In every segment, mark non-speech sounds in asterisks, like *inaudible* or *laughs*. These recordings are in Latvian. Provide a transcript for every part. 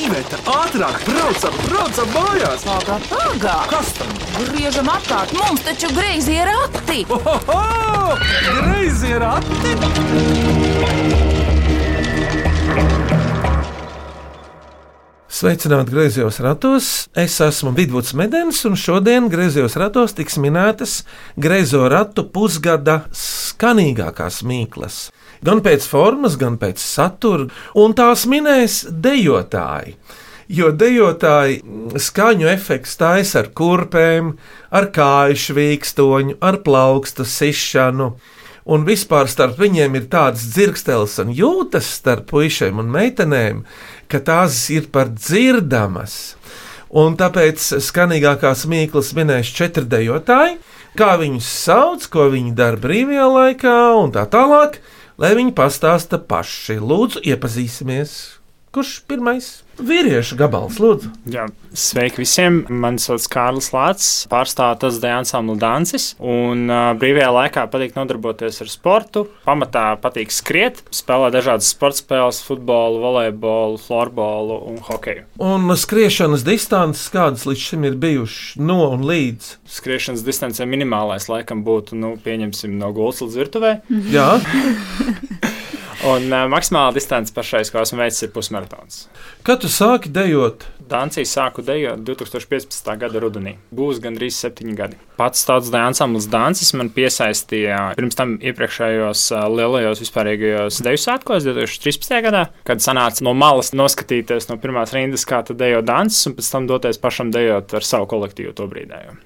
Iveta, ātrāk, braucam, braucam mājās! Pagā, pagā! Kas tam? Griežam apkārt, mums taču greizi ir rati! Ohoho! Greizi ir ati! Sveicināti griezos ratos! Es esmu Vidvuds Medens, un šodien griezos ratos tiks minētas griezo ratu pusgada skanīgākās mīklas. Gan pēc formas, gan pēc satura, un tās minēs dejotāji. Jo dejotāji skaņu efekts taisa ar kurpēm, ar kāju švīkstoņu, ar plaukstu sišanu. Un vispār starp viņiem ir tāds dzirkstels un jūtas starp puišiem un meitenēm, ka tās ir par dzirdamas. Un tāpēc skanīgākās mīklas minēs četri dejotāji, kā viņus sauc, ko viņi dara brīvajā laikā un tā tālāk, lai viņi pastāsta paši. Lūdzu, iepazīsimies! Kurš pirmais? Vīriešu gabals, lūdzu. Jā, sveiki visiem! Mani sauc Kārlis Lācis, pārstāvu tas Dēnsāmu Dancis. Un uh, brīvajā laikā patīk nodarboties ar sportu. Pamatā patīk skriet, spēlēt dažādas sporta spēles, futbolu, volejbolu, florbolu un hokeju. Un skriešanas distances, kādas līdz šim ir bijušas no un līdz? Skriešanas distancē minimālais laikam būtu, nu, pieņemsim, no gultas līdz virtuvei. Jā, *laughs* Un uh, maksimāla distance pašais, ko esmu veicis, ir pusmaratons. kad tu sāki dejot, Dāncijā sāku dejot 2015. gada rudenī. Būs gandrīz septiņi gadi. Pats tāds ansamblis Dāncis man piesaistīja pirms tam iepriekšējos lielajos vispārīgajos deju svētkos 2013. gadā, kad sanāca no malas noskatīties no pirmās rindas, kā tad dejo Dāncis, un pēc tam doties pašam dejot ar savu kolektīvu to brīdēju.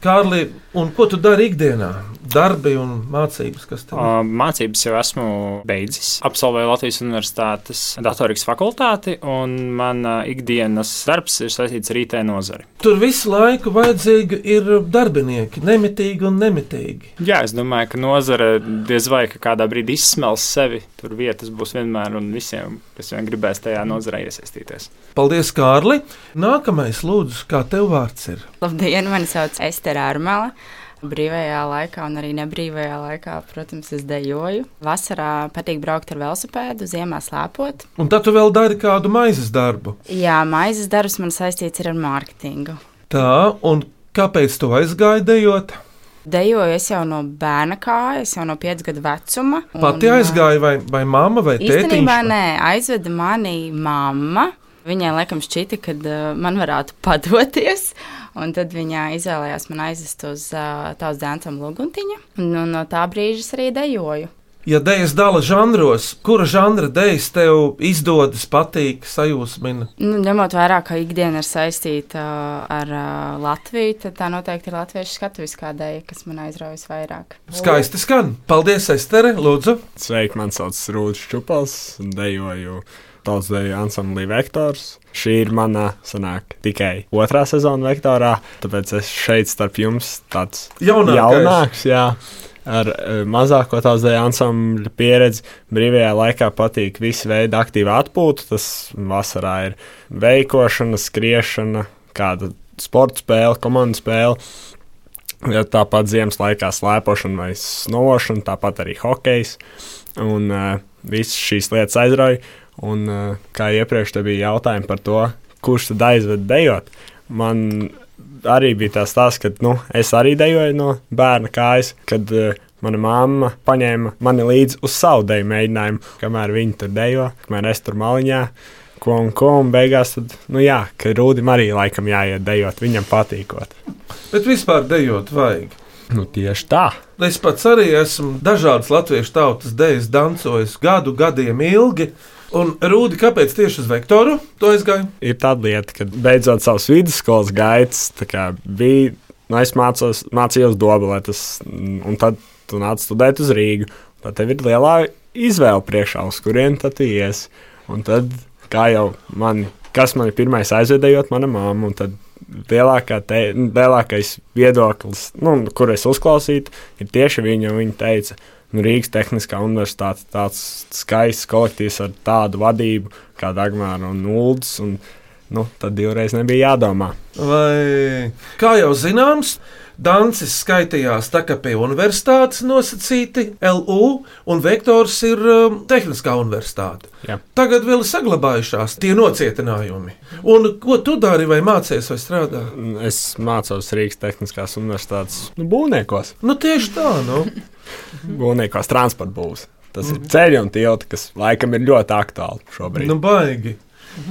Kārli, un ko tu dari ikdienā? Darbi un mācības, kas tev ir? Mācības jau esmu beidzis. Absolvēju Latvijas Universitātes datorikas fakultāti, un manā ikdienas darbs ir saistīts ar IT nozari. Tur visu laiku vajadzīgi ir darbinieki, nemitīgi un nemitīgi. Jā, es domāju, ka nozare diez vai ka kādā brīdī izsmels sevi. Tur vietas būs vienmēr un visiem, kas vien gribēs tajā nozarē iesaistīties. Paldies, Kārli! Nākamais, lūdzu, kā tev vārds ir? Labdien, mani sauc Estera Armela. Brīvajā laikā un arī nebrīvajā laikā, protams, es dejoju. Vasarā patīk braukt ar velosipēdu, ziemā slēpot. Un tad tu vēl dari kādu maizes darbu. Jā, maizes darbs man saistīts ar mārketingu. Tā, un kāpēc tu aizgāji dejot? Dejoju es jau no bērna kājas, jau no 5 gadu vecuma. un, Pati aizgāja, vai, vai mamma, vai tētiņš? Īstenībā nē, aizveda mani mamma. Viņai laikam šķita, ka uh, man varētu *laughs* padoties. Un tad viņa izvēlējās man aizvest uz uh, tādu dēncam lūguntiņu. Un, un no tā brīža es arī dejoju. Ja dēļas dala žanros, kura žanra dēļas tev izdodas, patīk, sajūsmina? Nu, ņemot vērā, ka ikdiena ir saistīta ar uh, Latviju, tad tā noteikti ir latviešu skatuviskā dēļa, kas man aizraujas vairāk. Skaisti skan. Paldies, Estere, lūdzu. Sveiki, man sauc Rūdas Čupals, un dejoju tautsdeju ansamblī Vektors. Šī ir mana sanāk tikai otrā sezona vektorā, tāpēc es šeit starp jums tāds Jaunākais. jaunāks, jā. Ar uh, mazāko tautsdeju ansambļa pieredzi brīvajā laikā patīk visi veidi aktīva atpūta. Tas vasarā ir veikošana, skriešana, kāda sporta spēle, komandas spēle. Ja tāpat ziemas laikā slēpošana vai snovošana, tāpat arī hokejs. Un uh, visas šīs lietas aizrauja. Un, uh, kā iepriekš bija jautājumi par to, kurš tad aizved dejot, man arī bija tas stāsts, ka nu, es arī dejoju no bērna kājas, kad uh, mana mamma paņēma mani līdzi uz savu deju mēģinājumu, kamēr viņi tur dejo, kamēr es tur maliņā. Ko un ko, un beigās, tad, nu jā, ka Rūdim arī laikam jāiet dejot, viņam patīkot. Bet vispār dejot vajag. Nu, tieši tā. Es pats arī esmu dažādas latviešu tautas dēļas dancojis gadu, gadiem ilgi. Un Rūdi, kāpēc tieši uz vektoru to aizgāju? ir tāda lieta, ka beidzot savas vidusskolas gaitas, tā bija, nu, es mācos, mācījos Dobelē, un tad tu nāc studēt uz Rīgu. Tad tev ir lielā izvēle priekšā, uz kurien tad ies. Un tad, kā jau man, kas man ir pirmais aizvedējot, mana mamma, un tad lielākā te, lielākais viedoklis, nu, kur es uzklausīju, ir tieši viņa. Viņa teica, nu, Rīgas Tehniskā universitāte tāds skaists kolektīvs ar tādu vadību kā Dagmāra un Nulds. Un nu, tad divreiz nebija jādomā. Vai kā jau zināms, Dancis skaitījās tā kā pie universitātes nosacīti LU, un vektors ir um, Tehniskā universitāte. Jā. Tagad vēl ir saglabājušās tie nocietinājumi. Un ko tu dari, vai mācies, vai strādā? Es mācos Rīgas Tehniskās Universitātes nu, būvniekos, Nu, tieši tā, nu. *laughs* būvniekos transporta būvs. Tas ir ceļš un tilti, kas laikam ir ļoti aktuāli šobrīd. nu baigi.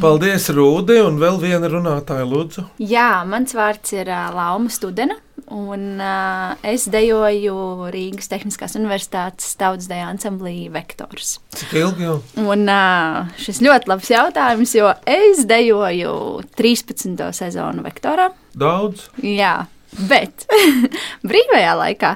Paldies, Rūdi, un vēl viena runātāja, Lūdzu. Jā, mans vārds ir uh, Lauma Studena, un uh, es dejoju Rīgas Tehniskās Universitātes tautas deju ansamblī Vektors. Cik ilgi jau? Un uh, šis ļoti labs jautājums, jo es dejoju 13. sezonu Vektorā. Daudz. Jā. Bet *laughs* brīvajā laikā,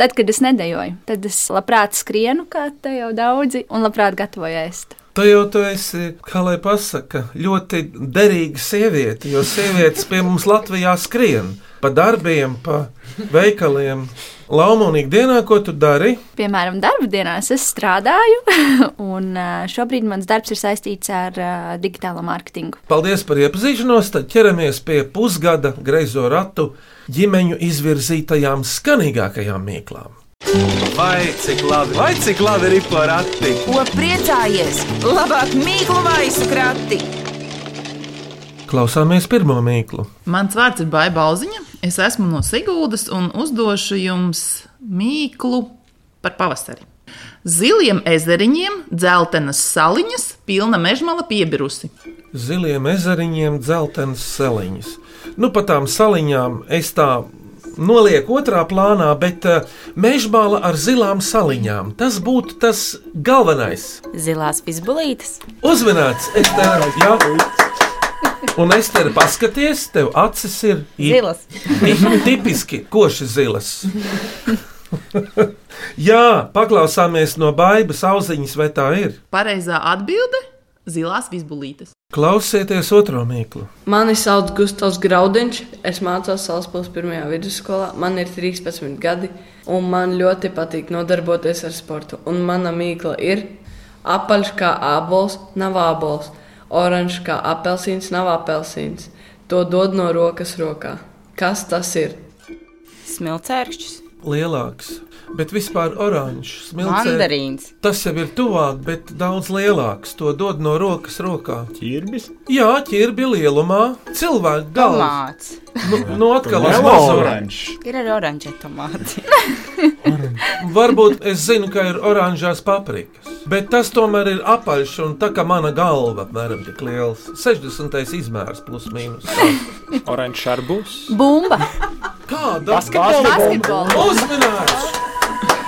tad, kad es nedejoju, tad es labprāt skrienu, kā te jau daudzi, un labprāt gatavoju ēst. Tu jau tu esi, kā lai pasaka, ļoti derīga sieviete, jo sievietes pie mums Latvijā skrien pa darbiem, pa veikaliem. Laumonīgi dienā, ko tu dari? Piemēram, darba dienās es strādāju, *laughs* un šobrīd mans darbs ir saistīts ar digitālo mārketingu. Paldies par iepazīšanos, tad ķeramies pie pusgada greizo ratu ģimeņu izvirzītajām skanīgākajām mīklām. Vai cik labi, vai cik labi ir porakti? Ko priecājies? Labāk mīklu maisu krati! Klausāmies pirmo mīklu. Mans vārds ir Baiba Balziņa. Es esmu no Siguldas un uzdošu jums mīklu par pavasari. Ziliem ezeriņiem dzeltenas saliņas, pilna mežmala piebirusi. Ziliem ezeriņiem, dzeltenas saliņas. Nu, pa tām saliņām es tā nolieku otrā plānā, bet uh, mežbāla ar zilām saliņām. Tas būtu tas galvenais. Zilās fizbulītes. Uzmanīts, Ester, jā. Un es tevi paskaties, tev acis ir Zilas. tipiski koši zilas. *laughs* jā, paklausāmies no baigas auziņas, vai tā ir. Pareizā atbilde - zilās fizbulītes. Klausieties otro mīklu. Mani sauc Gustavs Graudiņš, es mācos Salaspils pirmajā vidusskolā, man ir 13 gadi, un man ļoti patīk nodarboties ar sportu. Un mana mīkla ir apaļš kā ābols, nav ābols, oranžs kā apelsīns, nav apelsīns. To dod no rokas rokā. Kas tas ir? Smilcērkšķis. Lielāks, bet vispār oranžs. Mandarīns. Tas jau ir tuvāk, bet daudz lielāks. To dod no rokas rokā. Ķirbis? Jā, ķirbi lielumā, cilvēku galvā. Nu, nu *laughs* atkal mazo. oranžs. Ir arī oranžie tomāti. Varbūt es zinu, ka ir oranžās paprikas, bet tas tomēr ir apaļš un tā kā mana galva apmēram tik liels. 60. izmērs plus mīnus. Oranžs arbūs. Bumba! Kāda? Basketbola! Uzmanīgs!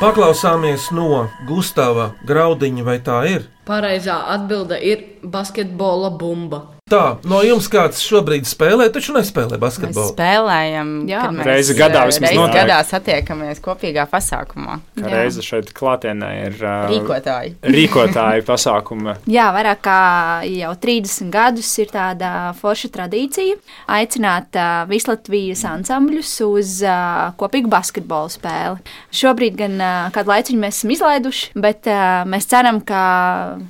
Paklausāmies no Gustava Graudiņa, vai tā ir? Pareizā atbilde ir basketbola bumba. Tā, no jums kāds šobrīd spēlē, taču nespēlē Mēs basketbolu. spēlējam, Jā. mēs Reizi gadā vismaz reizi notiek. gadā satiekamies kopīgā pasākumā. Reize šeit klātienē ir uh, Rīkotāji. *laughs* rīkotāji pasākuma. Jā, vairāk kā jau 30 gadus ir tāda forša tradīcija aicināt uh, vislatvijas ansambļus uz uh, kopīgu basketbolu spēli. Šobrīd gan uh, kādu laiciņu mēs esam izlaiduši, bet uh, mēs ceram, ka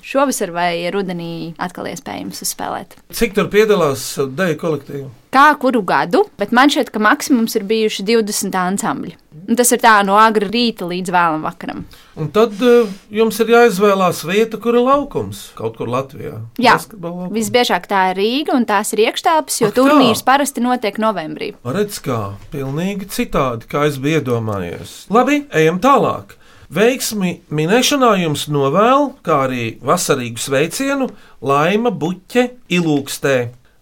šovasar vai rudenī atkal iespējams uzspēlēt. Cik tur piedalās deju kolektīvu? Kā kuru gadu, bet man šķiet, ka maksimums ir bijuši 20 ansambļi. Un tas ir tā no agra rīta līdz vēlam vakaram. Un tad uh, jums ir jāizvēlās vieta, kur ir laukums. Kaut kur Latvijā. Jā. Visbiežāk tā ir Rīga un tās ir iekštelpas, jo Ak tā. turnīrs parasti notiek novembrī. Redz, kā pilnīgi citādi, kā es biju iedomājies. Labi, ejam tālāk. Veiksmi minēšanā jums novēl, kā arī vasarīgu sveicienu, laima buķe ilūkstē.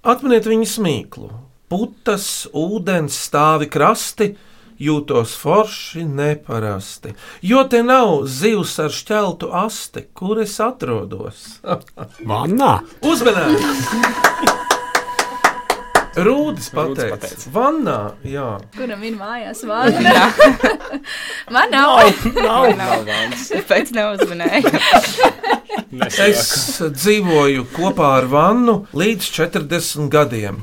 Atminiet viņas mīklu. Putas, ūdens, stāvi krasti, jūtos forši, neparasti. Jo te nav zivs ar šķeltu asti, kur es atrodos. Vannā. Uzmanīgi! *laughs* Rūdis pateica, pateica. vannā, jā. Kuram ir mājās *laughs* vārna? Man nav. Pēc neuzmanēju. *laughs* Es dzīvoju kopā ar Vannu līdz 40 gadiem.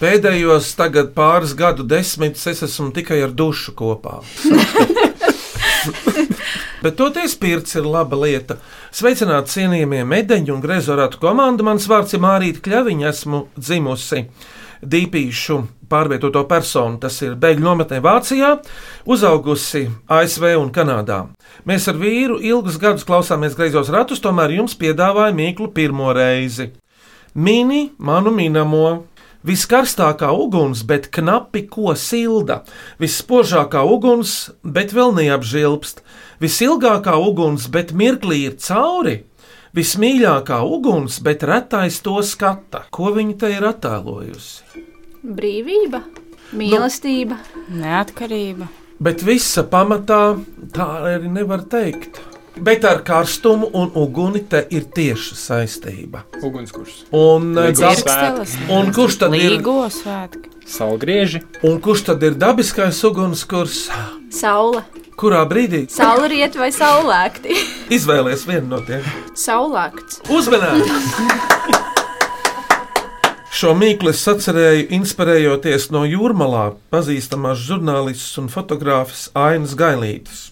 Pēdējos tagad pāris gadu desmitus es esmu tikai ar dušu kopā. *laughs* Bet toties pirts ir laba lieta. Sveicināti cienījamie medaļu un grezorātu komanda. Mans vārds ir Mārīta Kļaviņa, esmu dzimusi dīpīšu pārvietoto personu. Tas ir bēgļu nometnē Vācijā, uzaugusi ASV un Kanādā. Mēs ar vīru ilgus gadus klausāmies greizos ratus, tomēr jums piedāvāja mīklu pirmo reizi. Mini manu minamo. Viskarstākā uguns, bet knapi ko silda, visspožākā uguns, bet vēl neapžilbst, visilgākā uguns, bet mirklī ir cauri, vismīļākā uguns, bet retais to skata. Ko viņa te ir attēlojusi? Brīvība, mīlestība, Neatkarība. Bet visa pamatā tā arī nevar teikt. Bet ar karstumu un uguni te ir tieša saistība. Ugunskurs, Un, eh, un kurš tad ir? Līgo svētki. saulgrieži, Un kurš tad ir dabiskais ugunskurs? saule. Kurā brīdī Saulriet vai saulēkti? Izvēlēties vienu no tiem? Saulēkts. Uzmanīgi! Šo mīklu es atcerēju, inspirējoties no jūrmalā pazīstamās žurnālistas un fotogrāfijas Ainas Gailītes.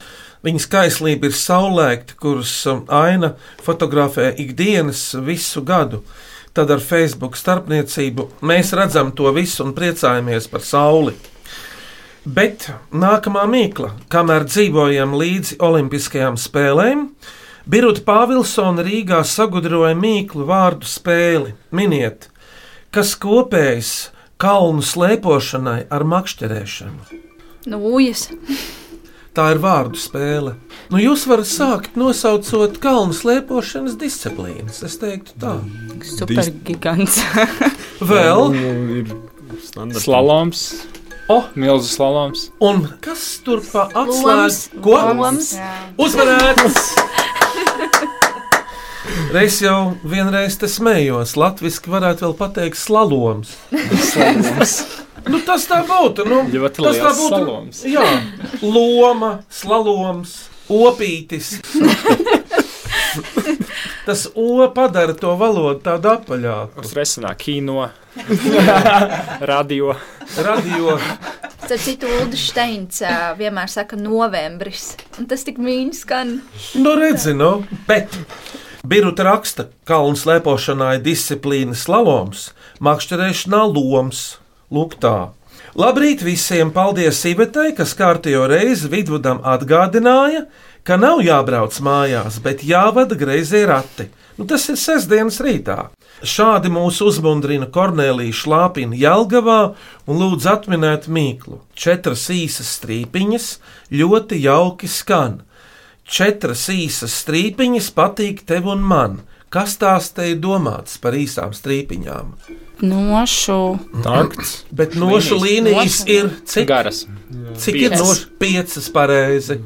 Viņas kaislība ir saulēkta, kuras um, aina fotografē ikdienas visu gadu. Tad ar Facebook starpniecību mēs redzam to visu un priecājamies par sauli. Bet nākamā mīkla, kamēr dzīvojam līdzi Olimpiskajām spēlēm, Birta Pāvilsona Rīgā sagudroja mīklu vārdu spēli. Miniet, kas kopējs kalnu slēpošanai ar makšķerēšanu. Nūjas. *laughs* Tā ir vārdu spēle. Nu, jūs varat sākt nosaucot kalnu slēpošanas disciplīnas. Es teiktu, tā. Supergigants. Vēl, Nu, ir standarts. slaloms, oh, milzu slaloms. un kas tur pa atslēdz? Ko? Loms. Uzvarēts! *laughs* Reiz jau vienreiz te smējos, latviešu varētu vēl pateikt slaloms. *laughs* Nu, tas tā būtu. Nu, Ļoti tas tā būtu. slaloms. Jā, loma, slaloms, opītis. *laughs* Tas O padara to valodu tādu apaļāku. Uzreiz sanāk kino, radio. Radio Starp citu, Ulrichs Steins vienmēr saka novembris. Un tas tik mīļi skan. Nu, redzi, nu, bet Birta raksta, ka kalnu slēpošanā ir disciplīna slaloms, makšķerēšanā loms. Lūk, tā. Labrīt visiem! Paldies Ivetai, kas kārtējo reizi vidvudam atgādināja, ka nav jābrauc mājās, bet jāvada greizie rati. Nu, tas ir sestdienas rītā. Šādi mūs uzmundrina Kornelija Šlāpina Jelgavā un lūdz atminēt mīklu. Četras īsas strīpiņas ļoti jauki skan. Četras īsas strīpiņas patīk tev un man. Kas tās te ir domāts par īsām strīpiņām? Nošu. Takts. *clears throat* Bet nošu līnijas Nošu. ir cik Garas. Cik ir Piecas. noš, piecas pareizi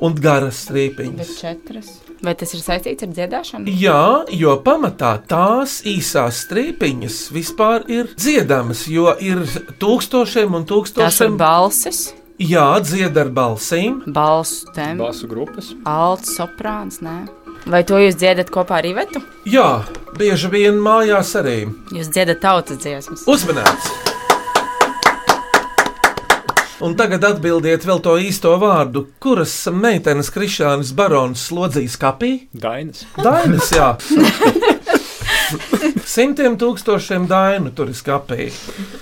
un garas Bet strīpiņas? četras. Vai tas ir saistīts ar dziedāšanu? Jā, jo pamatā tās īsās strīpiņas vispār ir dziedamas, jo ir tūkstošiem un Tas ir tūkstošiem. balsis, Jā, dzied ar balsīm. balsu temats, Basu grupas. alts, soprāns. Nē. Vai to jūs dziedat kopā ar Ivetu? Jā, bieži vien mājās arī. Jūs dziedat tautas dziesmas. Uzmanīts! Un tagad atbildiet vēl to īsto vārdu, kuras meitenes Krišānis Barons slodzīs kapī? Dainas. Dainas, jā. Simtiem tūkstošiem dainu tur ir skapī.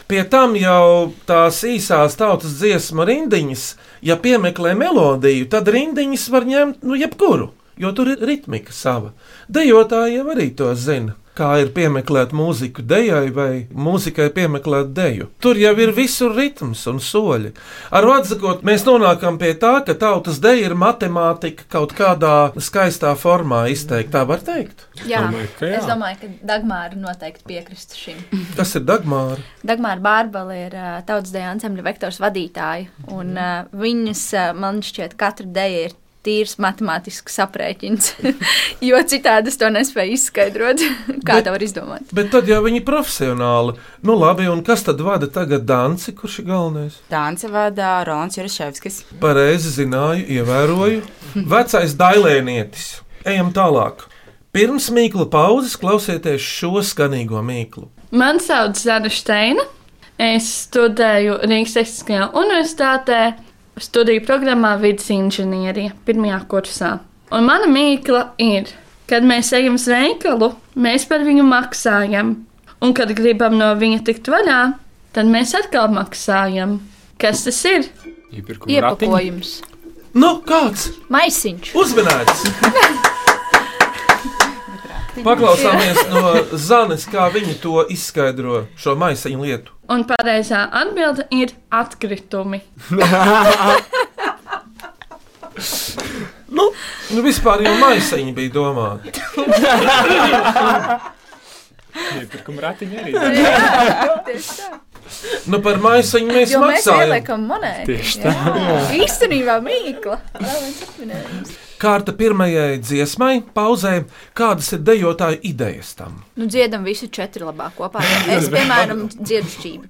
Pie tam jau tās īsās tautas dziesmu rindiņas, ja piemeklē melodiju, tad rindiņas var ņemt nu jebkuru, jo tur ir ritmika sava. Dejotāji jau arī to zina. Kā ir piemeklēt mūziku dejai vai mūzikai piemeklēt deju. Tur jau ir visur ritms un soļi. Ar sakot, mēs nonākam pie tā, ka tautas deja ir matemātika kaut kādā skaistā formā izteikta. Tā var teikt. Jā, Domāju, jā. es domāju, ka Dagmāra noteikti piekristu šim. Kas ir Dagmāra? Dagmāra Bārbala ir tautas deja ansambļa vektors vadītāja, un uh, viņas, man šķiet, katra deja ir tīrs matemātisks aprēķins, *laughs* jo citādi es to nespēju izskaidrot, *laughs* kā Bet- tā var izdomāt. Bet tad jau viņi ir profesionāli. Nu, labi, un kas tad vada tagad Danci, kurš ir galvenais? Dānce vada Rolands Juriševskis. Pareizi zināju, ievēroju. Vecais dailēnietis. Ejam tālāk. Pirms mīkla pauzes klausieties šo skanīgo mīklu. Mani sauc Zana Steina. Es studēju Rīgas Tehniskajā universitātē. Studiju programmā vidas inženierija pirmajā kursā. Un mana mīkla ir, kad mēs ejam uz veikalu, mēs par viņu maksājam. Un, kad gribam no viņa tikt vaļā, tad mēs atkal maksājam. Kas tas ir? Iepakojums. Nu, kāds? Maisiņš. Uzmanīts! *laughs* Paklausāmies no Zanes, kā viņa to izskaidro, šo maisiņu lietu. Un pareizā atbilde ir atkritumi. nu, nu, vispār jau maisiņi bija domāti. Iepirkuma ratiņi arī. Jā, tieši tā. Nu, par maisiņu mēs Jo mēs maksājam. ieliekam monētu. Tieši tā. Jā. Īstenībā mīkla. Vēl viens atminējums. Kārta pirmajai dziesmai, pauzē, kādas ir dejotāju idejas tam? Nu, dziedam visi četri labāk kopā. *laughs* Es, piemēram, dziedu šķīvi.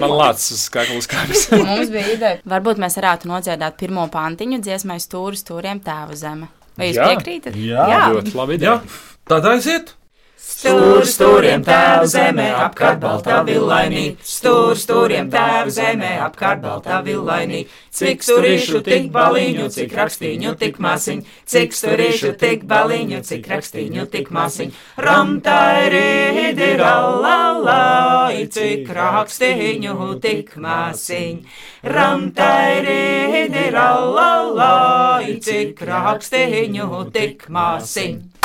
Man lācis uz skaklas kājas. *laughs* Mums bija ideja. Varbūt mēs varētu nodziedāt pirmo pantiņu dziesmai stūri stūriem tēva zeme. Vai jūs Jā. piekrītat? Ļoti labi ideja. Tad aiziet! Stūr stūriem tēvu zemē, apkārt baltā villainī. Stūr stūriem tēvu zemē, apkārt baltā villainī. Cik stūrīšu, tik baliņu, cik rakstīņu, tik masiņu. Cik stūrīšu, tik baliņu, cik rakstīņu, tik masiņu. Ramtairīdi, ralalai, cik rakstīņu, tik masiņu. Ramtairīdi, ralalai, cik rakstīņu, tik masiņu.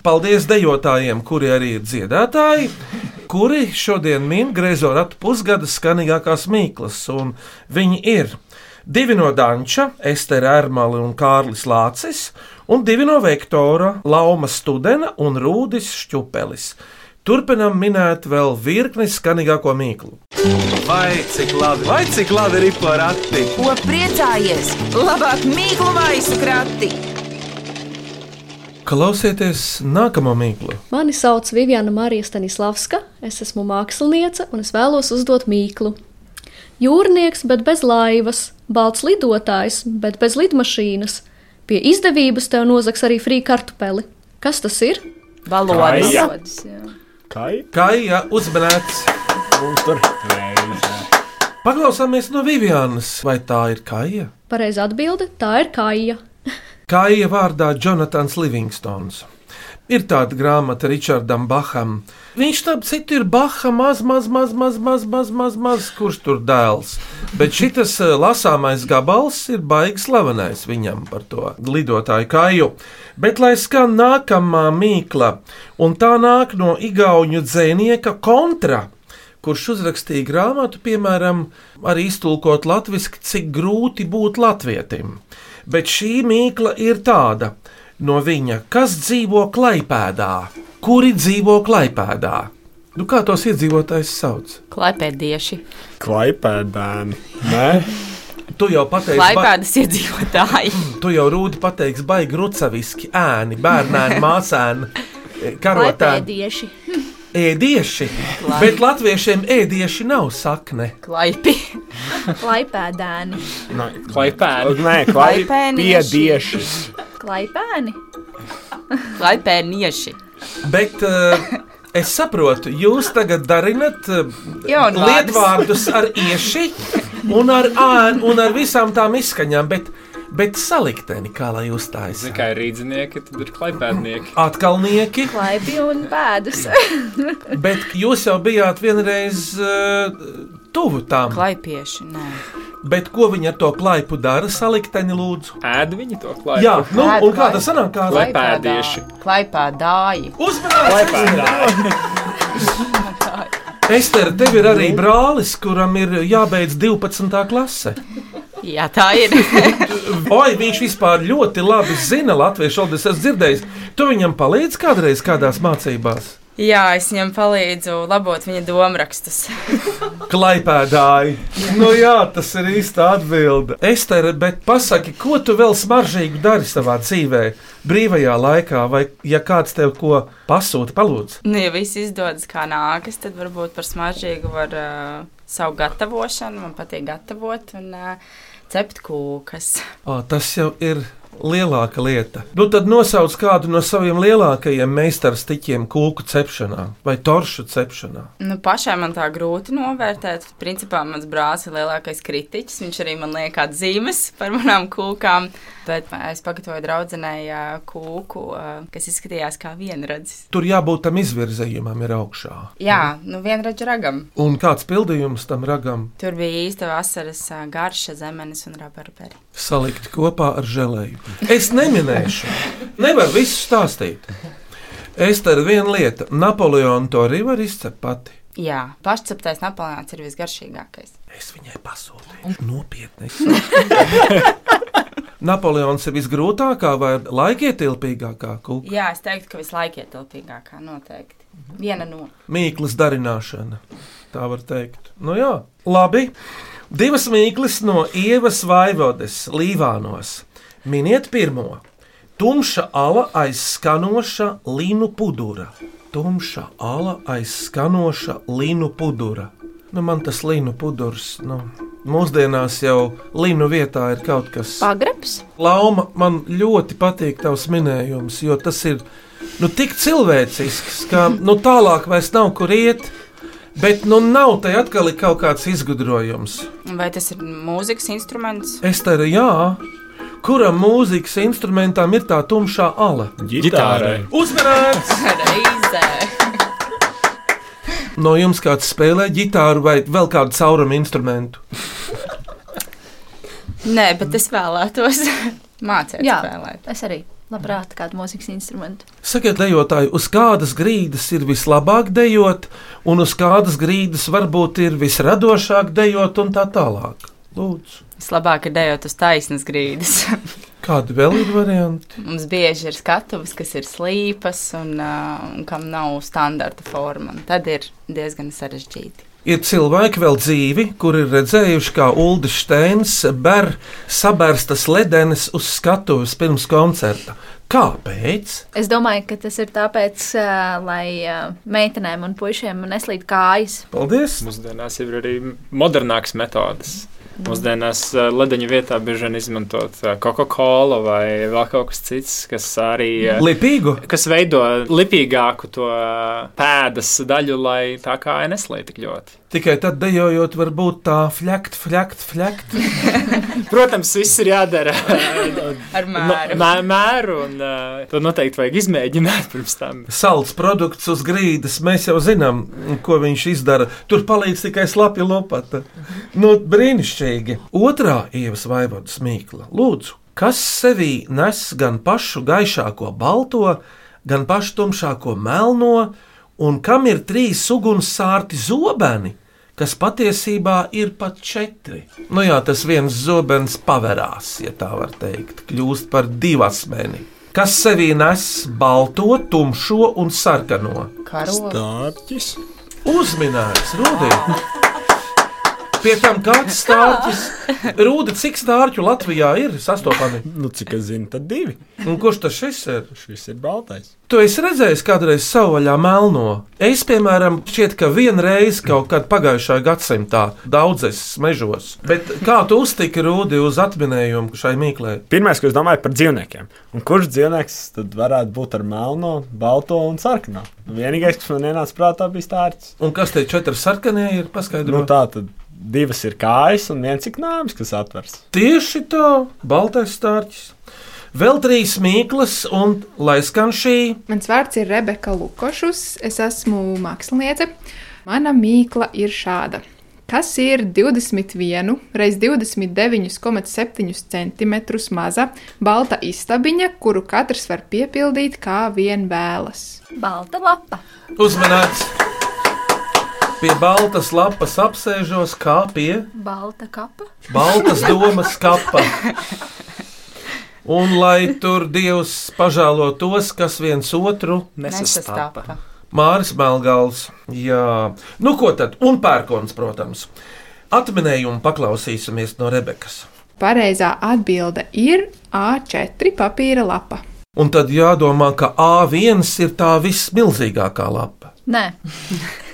Paldies dejotājiem, kuri arī ir dziedātāji, kuri šodien min griezo ratu pusgada skanīgākās mīklas. un Viņi ir divi no Danča, Estera Ermali un Kārlis Lācis, un divi no Vektora, Lauma Studena un Rūdis Šķupelis. Turpinam minēt vēl virkni skanīgāko mīklu. Vai cik labi, vai cik labi ir porati? Ko priecājies? Labāk mīklu maisu krati! Klausieties nākamo mīklu. Mani sauc Viviana Marija Stanislavska, es esmu māksliniece un es vēlos uzdot mīklu. Jūrnieks, bet bez laivas, balts lidotājs, bet bez lidmašīnas. Pie izdevības tev nozags arī frī kartupeli. Kas tas ir? Valodas. Kai? Kaija uzmanēts. Paklausāmies no Vivianas, vai tā ir Kaija? Pareiza atbilde - tā ir kaija. Kaija vārdā Jonatans Livingstons. Ir tāda grāmata Richardam Baham. Viņš tam citu ir Baha maz, maz, maz, maz, maz, maz, maz, maz kurš tur dēls. Bet šis lasāmais gabals ir baigs slavenais viņam par to lidotāju kāju. Bet lai skan nākamā mīkla, un tā nāk no igauņu dzēnieka kontra kurš uzrakstīja grāmatu, piemēram, arī iztulkot latviešu, cik grūti būt latvietim. Bet šī mīkla ir tāda no viņa, kas dzīvo klaipēdā, kuri dzīvo klaipēdā. Nu, kā tos iedzīvotājs sauc? Klaipēdieši. Klaipēdēni. Nē, *laughs* Tu jau pateiksi, Klaipēdas iedzīvotāji. tu jau rūdi pateiksi, baigi rucaviski, ēni, bērnēni, *laughs* māsēni, karotēni. Klaipēdieši. Ēdieši, bet latviešiem ēdieši nav sakne. Klaipi. *laughs* Klaipēdēni. Klaipēni. Nē, Klaipēnieši. Klaipēni. Klaipēnieši. Bet uh, es saprotu, jūs tagad darinat uh, Jaunvārdus. lietvārdus ar ieši un ar ānu un ar visām tām izskaņām, bet, bet salikteni, kā lai uzstājas. Zini, kā ir rīznieki, tad ir klaipēdnieki. Atkalnieki, Klaipi un pēdus. bet jūs jau bijāt vienreiz uh, tuvu tām. Klaipieši. Nē. Bet ko viņi ar to klaipu dara? Salikteni, lūdzu. Ēd viņi to klaipu. Jā, nu, un kā tas sanāk? Kā Klaipēdieši. Klaipēdāji. Uzmanības! *laughs* Ester, tev ir arī brālis, kuram ir jābeidz 12. klase. Jā, tā ir. *laughs* Oi, viņš vispār ļoti labi zina latviešu valodu. Es esmu dzirdējis, tu viņam palīdzi kādreiz kādās mācībās. Jā, es viņam palīdzu labot viņa domrakstus. *laughs* Klaipēdāji. Nu jā, tas ir īsta atbilde. Ester, bet pasaki, ko tu vēl smaržīgu dari savā dzīvē, brīvajā laikā, vai ja kāds tev ko pasūta, palūdz? Nu, ja viss izdodas kā nākas, tad varbūt par smaržīgu var uh, savu gatavošanu. Man patīk gatavot un uh, cept kūkas. O, tas jau ir lielāka lieta. Nu, tad nosauc kādu no saviem lielākajiem meistarstiķiem kūku cepšanā vai toršu cepšanā. Nu, pašai man tā grūti novērtēt. Principā mans brālis ir lielākais kritiķis. Viņš arī man liek atzīmes par manām kūkām. Bet es pagatavoju draudzenei kūku, kas izskatījās kā vienradzis. Tur jābūt tam izvirzījumam, ir augšā. Jā, nu vienradžu ragam. Un kāds pildījums tam ragam Tur bija īsta vasaras garša, zemenes un rabarperi. salikti kopā ar žēlēju. Es neminēšu, nevaru visu stāstīt. Es te ar vienu lietu, Napoleonu to arī var izcept pati. Jā, pašceptais Napoleons ir visgaršīgākais. Es viņai pasūtīju. Nopietni. Napoleons ir visgrūtākā vai laikietilpīgākā kūka. Jā, es teiktu, ka vislaikietilpīgākā noteikti. Viena no. Mīklas darināšana. Tā var teikt. Nu jā, labi. Divas mīklas no Ievas Vaivodes Līvānos. Miniet pirmo. Tumša ala aiz skanoša linu pudura. Tumša ala aiz skanoša linu pudura. Nu, man tas linu pudurs, nu, mūsdienās jau linu vietā ir kaut kas. Pagrebs? Lauma, man ļoti patīk tavs minējums, jo tas ir nu, tik cilvēcisks, ka nu, tālāk vairs nav kur iet. Bet nu nav te atkal kaut kāds izgudrojums. Vai tas ir mūzikas instruments? Es teiktu, jā, kuram mūzikas instrumentam ir tā tumšā ala? Ģitārai. Uzmanīts! Reizē! *laughs* No jums kāds spēlē ģitāru vai vēl kādu caurumu instrumentu? Nē, bet es vēlētos *laughs* mācīt Jā, spēlēt. es arī labprāt kādu mūzikas instrumentu. Sakiet, dejotāji, uz kādas grīdas ir vislabāk dejot, un uz kādas grīdas varbūt ir visradošāk dejot, un tā tālāk. Lūdzu, Vislabāk ir dejot uz taisnas grīdas. *laughs* kādi vēl ir varianti? Mums bieži ir skatuves, kas ir slīpas un, uh, un kam nav standarta forma. Tad ir diezgan sarežģīti. Ir cilvēki vēl dzīvi, kuri ir redzējuši, kā Ulrichs Steins ber sabērstas ledenes uz skatuves pirms koncerta. Kāpēc? Es domāju, ka tas ir tāpēc, uh, lai uh, meitenēm un puišiem neslīd kājas. Paldies! Mūsdienās ir arī modernākas metodes. Mūsdienās ledeņa vietā bieži vien izmantot Coca-Cola vai vēl kaut kas cits, kas arī Lipīgu? kas veido lipīgāku to pēdas daļu, lai tā kā neslīd tik ļoti. Tikai tad dejojot, var būt tā fļakt, fļakt, fļakt. *laughs* Protams, viss ir jādara *laughs* Ar mēru. mē, mēru, un uh, to noteikti vajag izmēģināt pirms tam. Salds produkts uz grīdas, mēs jau zinām, ko viņš izdara. Tur palīdz tikai slapja lopata. Nu, brīnišķīgi. Otrā ievas vaivodas mīkla. Lūdzu, kas sevī nes gan pašu gaišāko balto, gan pašu tumšāko melno, un kam ir trīs ugunsārti zobeni? kas patiesībā ir pat četri. Nu jā, tas viens zobens pavērās, ja tā var teikt, kļūst par divasmeni. Kas sevī nes balto, tumšo un sarkano? Stārķis. Uzminēts, Rudī! Pie tam kāds stārķis. Rūdi, cik stārķu Latvijā ir sastopami? Nu, cik es zinu, tad divi. Un kurš tas šis ir? Šis ir baltais. Tu esi redzējis kādreiz savu vaļā melno. Es, piemēram, šķiet, ka vienreiz kaut kad pagājušā gadsimtā daudzes mežos. Bet kā tu uztiki Rūdi uz atminējumu šai mīklē? Pirmais, ko es domāju par dzīvniekiem. Un kurš dzīvnieks tad varētu būt ar melno, balto un sarkano? Vienīgais, kas man ienāca prātā, bija stārķis. Un kas tie četri sarkanie ir? Paskaidro. Nu, tā tad divas ir kājas un viens ir nāms, kas atvers. Tieši tā, baltais stārķis. Vēl trīs mīklas, un lai skan šī. Mans vārds ir Rebeka Lukošus, es esmu māksliniece. Mana mīkla ir šāda. Kas ir 21 reiz 29,7 cm maza balta istabiņa, kuru katrs var piepildīt kā vien vēlas? Balta lapa. Uzmanīts! Pie baltas lapas apsēžos, kā pie Balta kapa. baltas domas kapa. Un lai tur Dievs pažālo tos, kas viens otru Nesastāpa. Māris Melngals. Jā, nu ko tad? Un pērkons, protams. Atminējumu paklausīsimies no Rebekas. Pareizā atbilde ir A4 papīra lapa. Un tad jādomā, ka A1 ir tā vismilzīgākā lapa. Nē,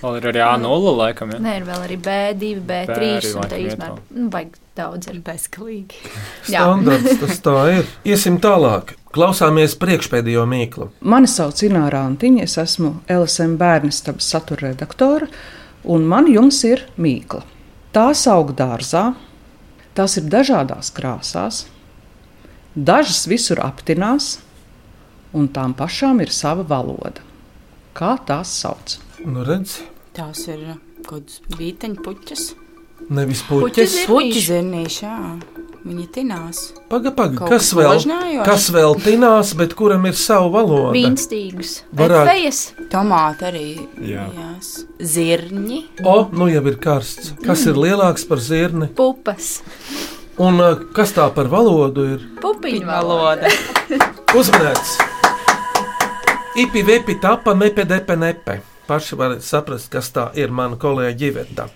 Vēl ir arī A0 laikam. Ja? Nē ir vēl arī B2, B3 arī un tā vēl. Nu, vajag daudz ir. Bezgalīgi. Standarts *laughs* tas tā ir. Iesim tālāk. Klausāmies priekšpēdējo mīklu. Mani sauc Ināra Antiņa, es esmu LSM bērnistabas satura redaktore, un man jums ir mīkla. Tās aug dārzā, tās ir dažādās krāsās, dažas visur aptinās, un tām pašām ir sava valoda. Kā tās sauc? Nu, redz, Tās ir kaut kādas vīteņu puķis. nevis puķis. Puķi zirnīši, jā. Viņi tinās. Paga, paga, Kaut kas kas vēl, kas vēl tinās, bet kuram ir sava valoda? Vīnstīgus, Varētu- efejas, Tomāti arī. Jā. Jās. Zirņi. O, nu jau ir karsts. Kas ir lielāks par zirni? pupas, Un uh, kas tā par valodu ir? pupiņu valoda. Uzmanīts! Ipi, vepi, tapa, nepe, depe, nepe. Paši varat saprast, kas tā ir mana kolēģa Iveta.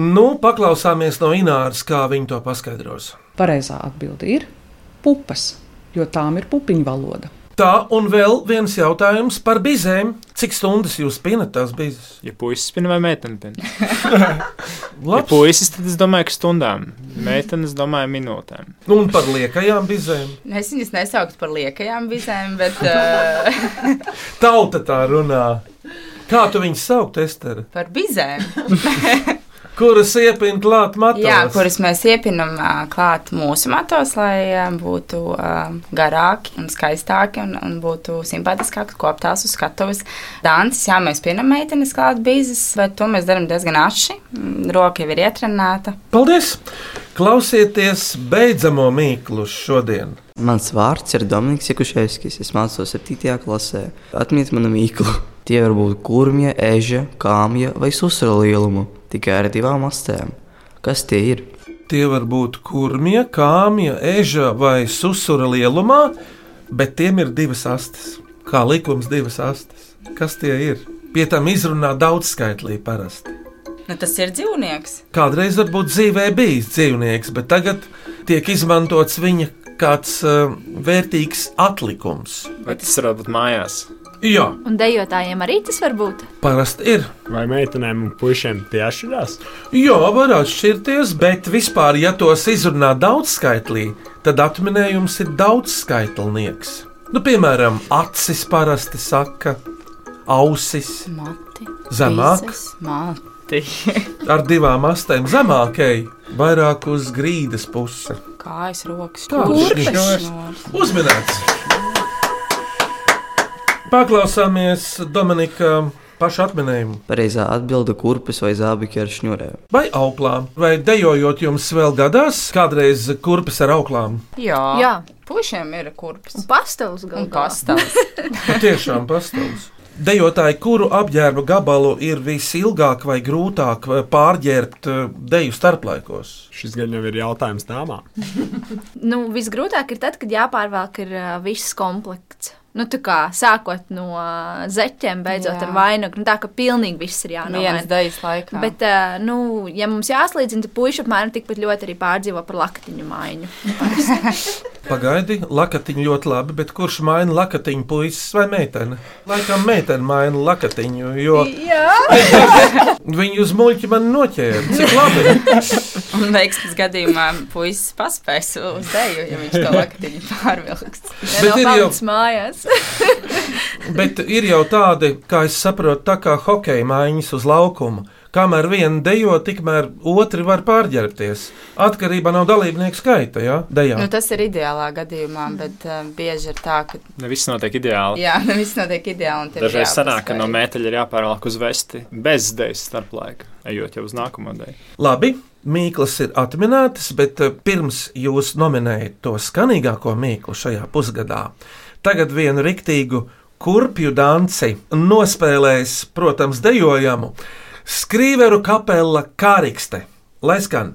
Nu, paklausāmies no Ināras, kā viņa to paskaidros. Pareizā atbilde ir pupas, jo tām ir pupiņu valoda. Tā, un vēl viens jautājums par bizēm. Cik stundas jūs pinat tās bizes? Ja puisis spina vai meitene pina? *laughs* ja puisis, tad es domāju, ka stundām. Meitenes domāju minūtēm. Nu, Un par liekajām bizēm. Es viņas nesauktu par liekajām bizēm, bet uh, *laughs* Tauta tā runā. Kā tu viņus saukt, Ester? par bizēm. *laughs* Kuras iepina klāt matos? Jā, kuras mēs iepinam klāt mūsu matos, lai būtu garāki un skaistāki un, un būtu simpātiskāki koptās uz skatuves. Dancis, jā, mēs pinam meitenes klāt bīzes, bet to mēs darām diezgan aši. Mm, Roka jau ir ietrenēta. Paldies! Klausieties beidzamo mīklu šodien. Mans vārds ir Dominiks Jakuševskis. Es mācos 7. klasē. Atmiet manu mīklu. Tie var būt kurmja, eža, kāmja vai susra lielumu, tikai ar divām astēm. Kas tie ir? Tie var būt kurmija, kāmija, eža vai susura lielumā, bet tiem ir divas astes. Kā likums, divas astes. Kas tie ir? Pie tam izrunā daudzskaitlī parasti. Nu, tas ir dzīvnieks. Kādreiz varbūt dzīvē bijis dzīvnieks, bet tagad tiek izmantots viņa kāds uh, vērtīgs atlikums. Vai tas var būt mājās? Jā, un dejotājiem arī tas var būt. parasti ir. Vai meitenēm un puišiem tie atšķirās? Jā, var atšķirties, bet vispār, ja tos izrunā daudzskaitlī, tad atminējums ir daudzskaitlnieks. Nu, piemēram, acis parasti saka, ausis Mati. zemāk, Mati. *laughs* ar divām astēm zemāk, ej, vairāk uz grīdas pusi. Kājas, rokas, kurpes. Uzminēts! Paklausāmies Dominika pašu atminējumu. Pareizā atbilde - kurpes vai zābaki ar šņurēm. Vai auklām, vai dejojot jums vēl gadās, kādreiz kurpes ar auklām? Jā, Jā. pušiem ir kurpes. Pastāvs galā. Un pastāvs. *laughs* Tiešām pastāvs. Dejotāji, kuru apģērba gabalu ir visilgāk vai grūtāk pārģērbt eh, deju starplaikos? Šis gan jau ir jautājums dāmām. *laughs* Nu, visgrūtāk ir tad, kad jāpārvelk ir uh, viss komplekts. Nu, tā kā sākot no uh, zeķiem, beidzot Jā. ar vainagu. Nu, tā kā pilnīgi viss ir jānomaina. Vienas daļas laikā. Bet, uh, nu, ja mums jāslīdzina, tad puiši apmēram tikpat ļoti arī pārdzīvo par lakatiņu maiņu. *laughs* Pagaidi, lakatiņu ļoti labi, bet kurš maina lakatiņu, puisis vai meitene? Laikam meitene maina lakatiņu, jo *laughs* viņi uz muļķi man noķēra. Cik labi! *laughs* Un veiksmes gadījumā puisis paspēs uz dēļu, ja viņš to lakatiņu pārvilks. Bet ir jau- palicis mājās. *laughs* Bet ir jau tādi, kā es saprotu, tā kā hokeja mājiņas uz laukuma. Kamēr viena dejo, tikmēr otri var pārģērbties. Atkarībā no dalībnieku skaita, ja? Dejā. Nu, tas ir ideālā gadījumā, bet uh, bieži ir tā, ka Ne viss notiek ideāli. jā, ne viss notiek ideāli. Dažreiz sanāk, ka no mēteļa ir jāpārvelk uz vesti bez dēļas starplaika, ejot jau uz nākamo dēļu. Labi, mīklas ir atminētas, bet eh, pirms jūs nominējat to skanīgāko mīklu šajā pusgadā, tagad vienu riktīgu kurpju danci nospēlēs, protams, dejojamu Skrīveru kapela Kārikste. Lai skan!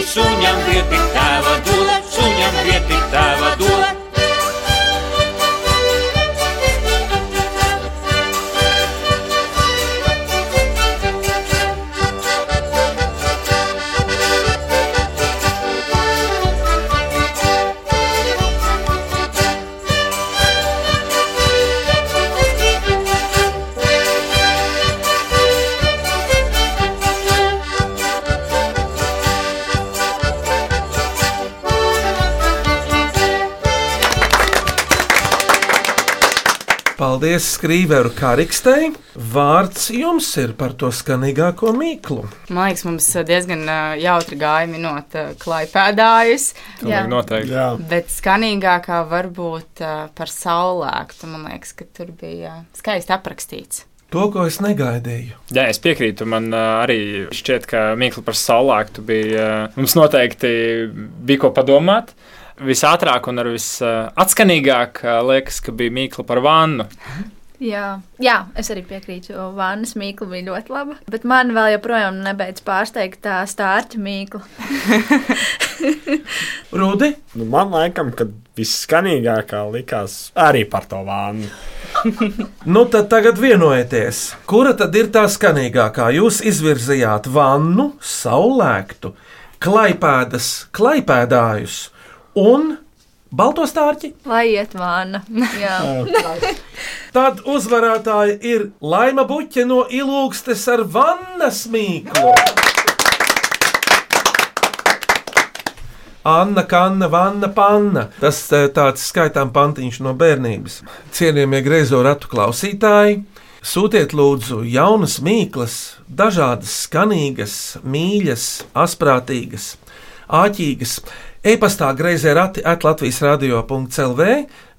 Gribi suņam vieti tēva Paldies, Skrīveru Karikstei. Vārds jums ir par to skanīgāko mīklu. Man liekas, mums diezgan uh, jautri gāja minot uh, klaipēdājus. Pilnīgi noteikti. Jā. Bet skanīgākā varbūt uh, par saulēktu. Man liekas, ka tur bija uh, skaisti aprakstīts. To, ko es negaidīju. Jā, es piekrītu. Man uh, arī šķiet, ka Mikls par saulēktu bija. Uh, mums noteikti bija ko padomāt. Visātrāk un ar visatskanīgāk uh, liekas, ka bija Mikls par vannu. Jā, jā, es arī piekrītu. Vannas mīkla bija ļoti laba. Bet man vēl joprojām nebeidz pārsteigt tā stārķa mīkla. *laughs* Rudi? Nu, man liekas, ka visskanīgākā likās arī par to vānu. *laughs* Nu, tad tagad vienojieties, kura tad ir tā skanīgākā? Jūs izvirzījāt vannu, saulēktu, klaipēdas, klaipēdājus un balto stārķi. Lai iet vāna. *laughs* Jā. *laughs* Tad uzvarētāja ir Laima Buķe no Ilūgstes ar vannas mīklu. Anna, Kanna, Vanna, Panna. Tas eh, tāds skaitām pantiņš no bērnības. Cienījamie griezo ratu klausītāji, sūtiet lūdzu jaunas mīklas, dažādas, skanīgas, mīļas, asprātīgas, āķīgas. E-pastā grazē rati at Latvijas radio.clv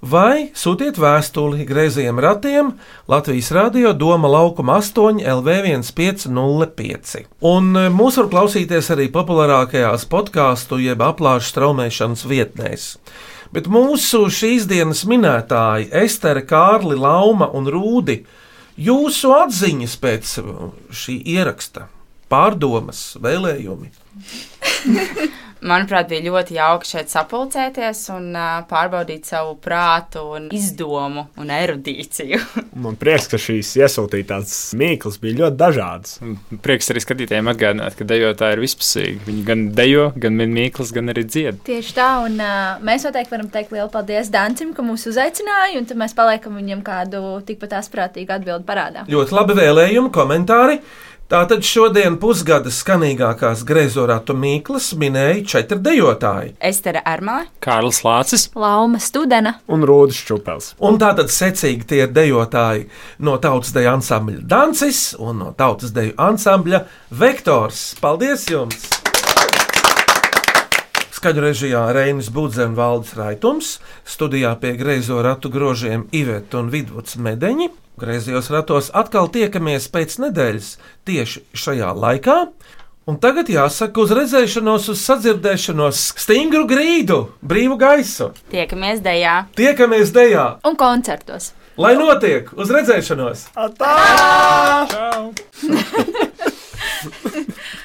vai sūtiet vēstuli grazējiem ratiem Latvijas radio Doma laukuma 8 LV1505. Un e, mūs var klausīties arī populārākajās podkāstu jeb aplāšu straumēšanas vietnēs. Bet mūsu šīs dienas minētāji Estere, Kārli, Lauma un Rūdi, jūsu atziņas pēc šī ieraksta, pārdomas, vēlējumi. *laughs* Manuprāt, bija ļoti jauki šeit sapulcēties un uh, pārbaudīt savu prātu, un izdomu un erudīciju. *laughs* Man prieks, ka šīs iesūtītās mīklas bija ļoti dažādas. Prieks arī skatītājiem atgādināt, ka dejotāji ir vispusīgi. Viņi gan dejo, gan min mīklas, gan arī dzied. Tieši tā, un uh, mēs noteikti varam teikt lielu paldies Dancim, ka mūs uzaicināja, un tad mēs paliekam viņam kādu tikpat asprātīgu atbildi parādā. Ļoti labi vēlējumi, komentāri. Tātad šodien pusgada skanīgākās grezorātu mīklas minēja četri dejotāji. Estere Armāle, Kārlis Lācis, Lauma Studena un Rūdas Čupels. Un tātad secīgi tie ir dejotāji no tautas deju ansambļa Dancis un no tautas deju ansambļa Vektors. Paldies jums! Skaņu režijā Reinis Budze un Valdis Raitums, studijā pie greizo ratu grožiem Iveta un Vidvuds Medeņi. Griezījos ratos atkal tiekamies pēc nedēļas tieši šajā laikā. Un tagad jāsaka, uz redzēšanos, uz sadzirdēšanos, stingru grīdu, brīvu gaisu. tiekamies dejā! Tiekamies dejā! un koncertos. Lai notiek uz redzēšanos! Atā! Čau! *laughs*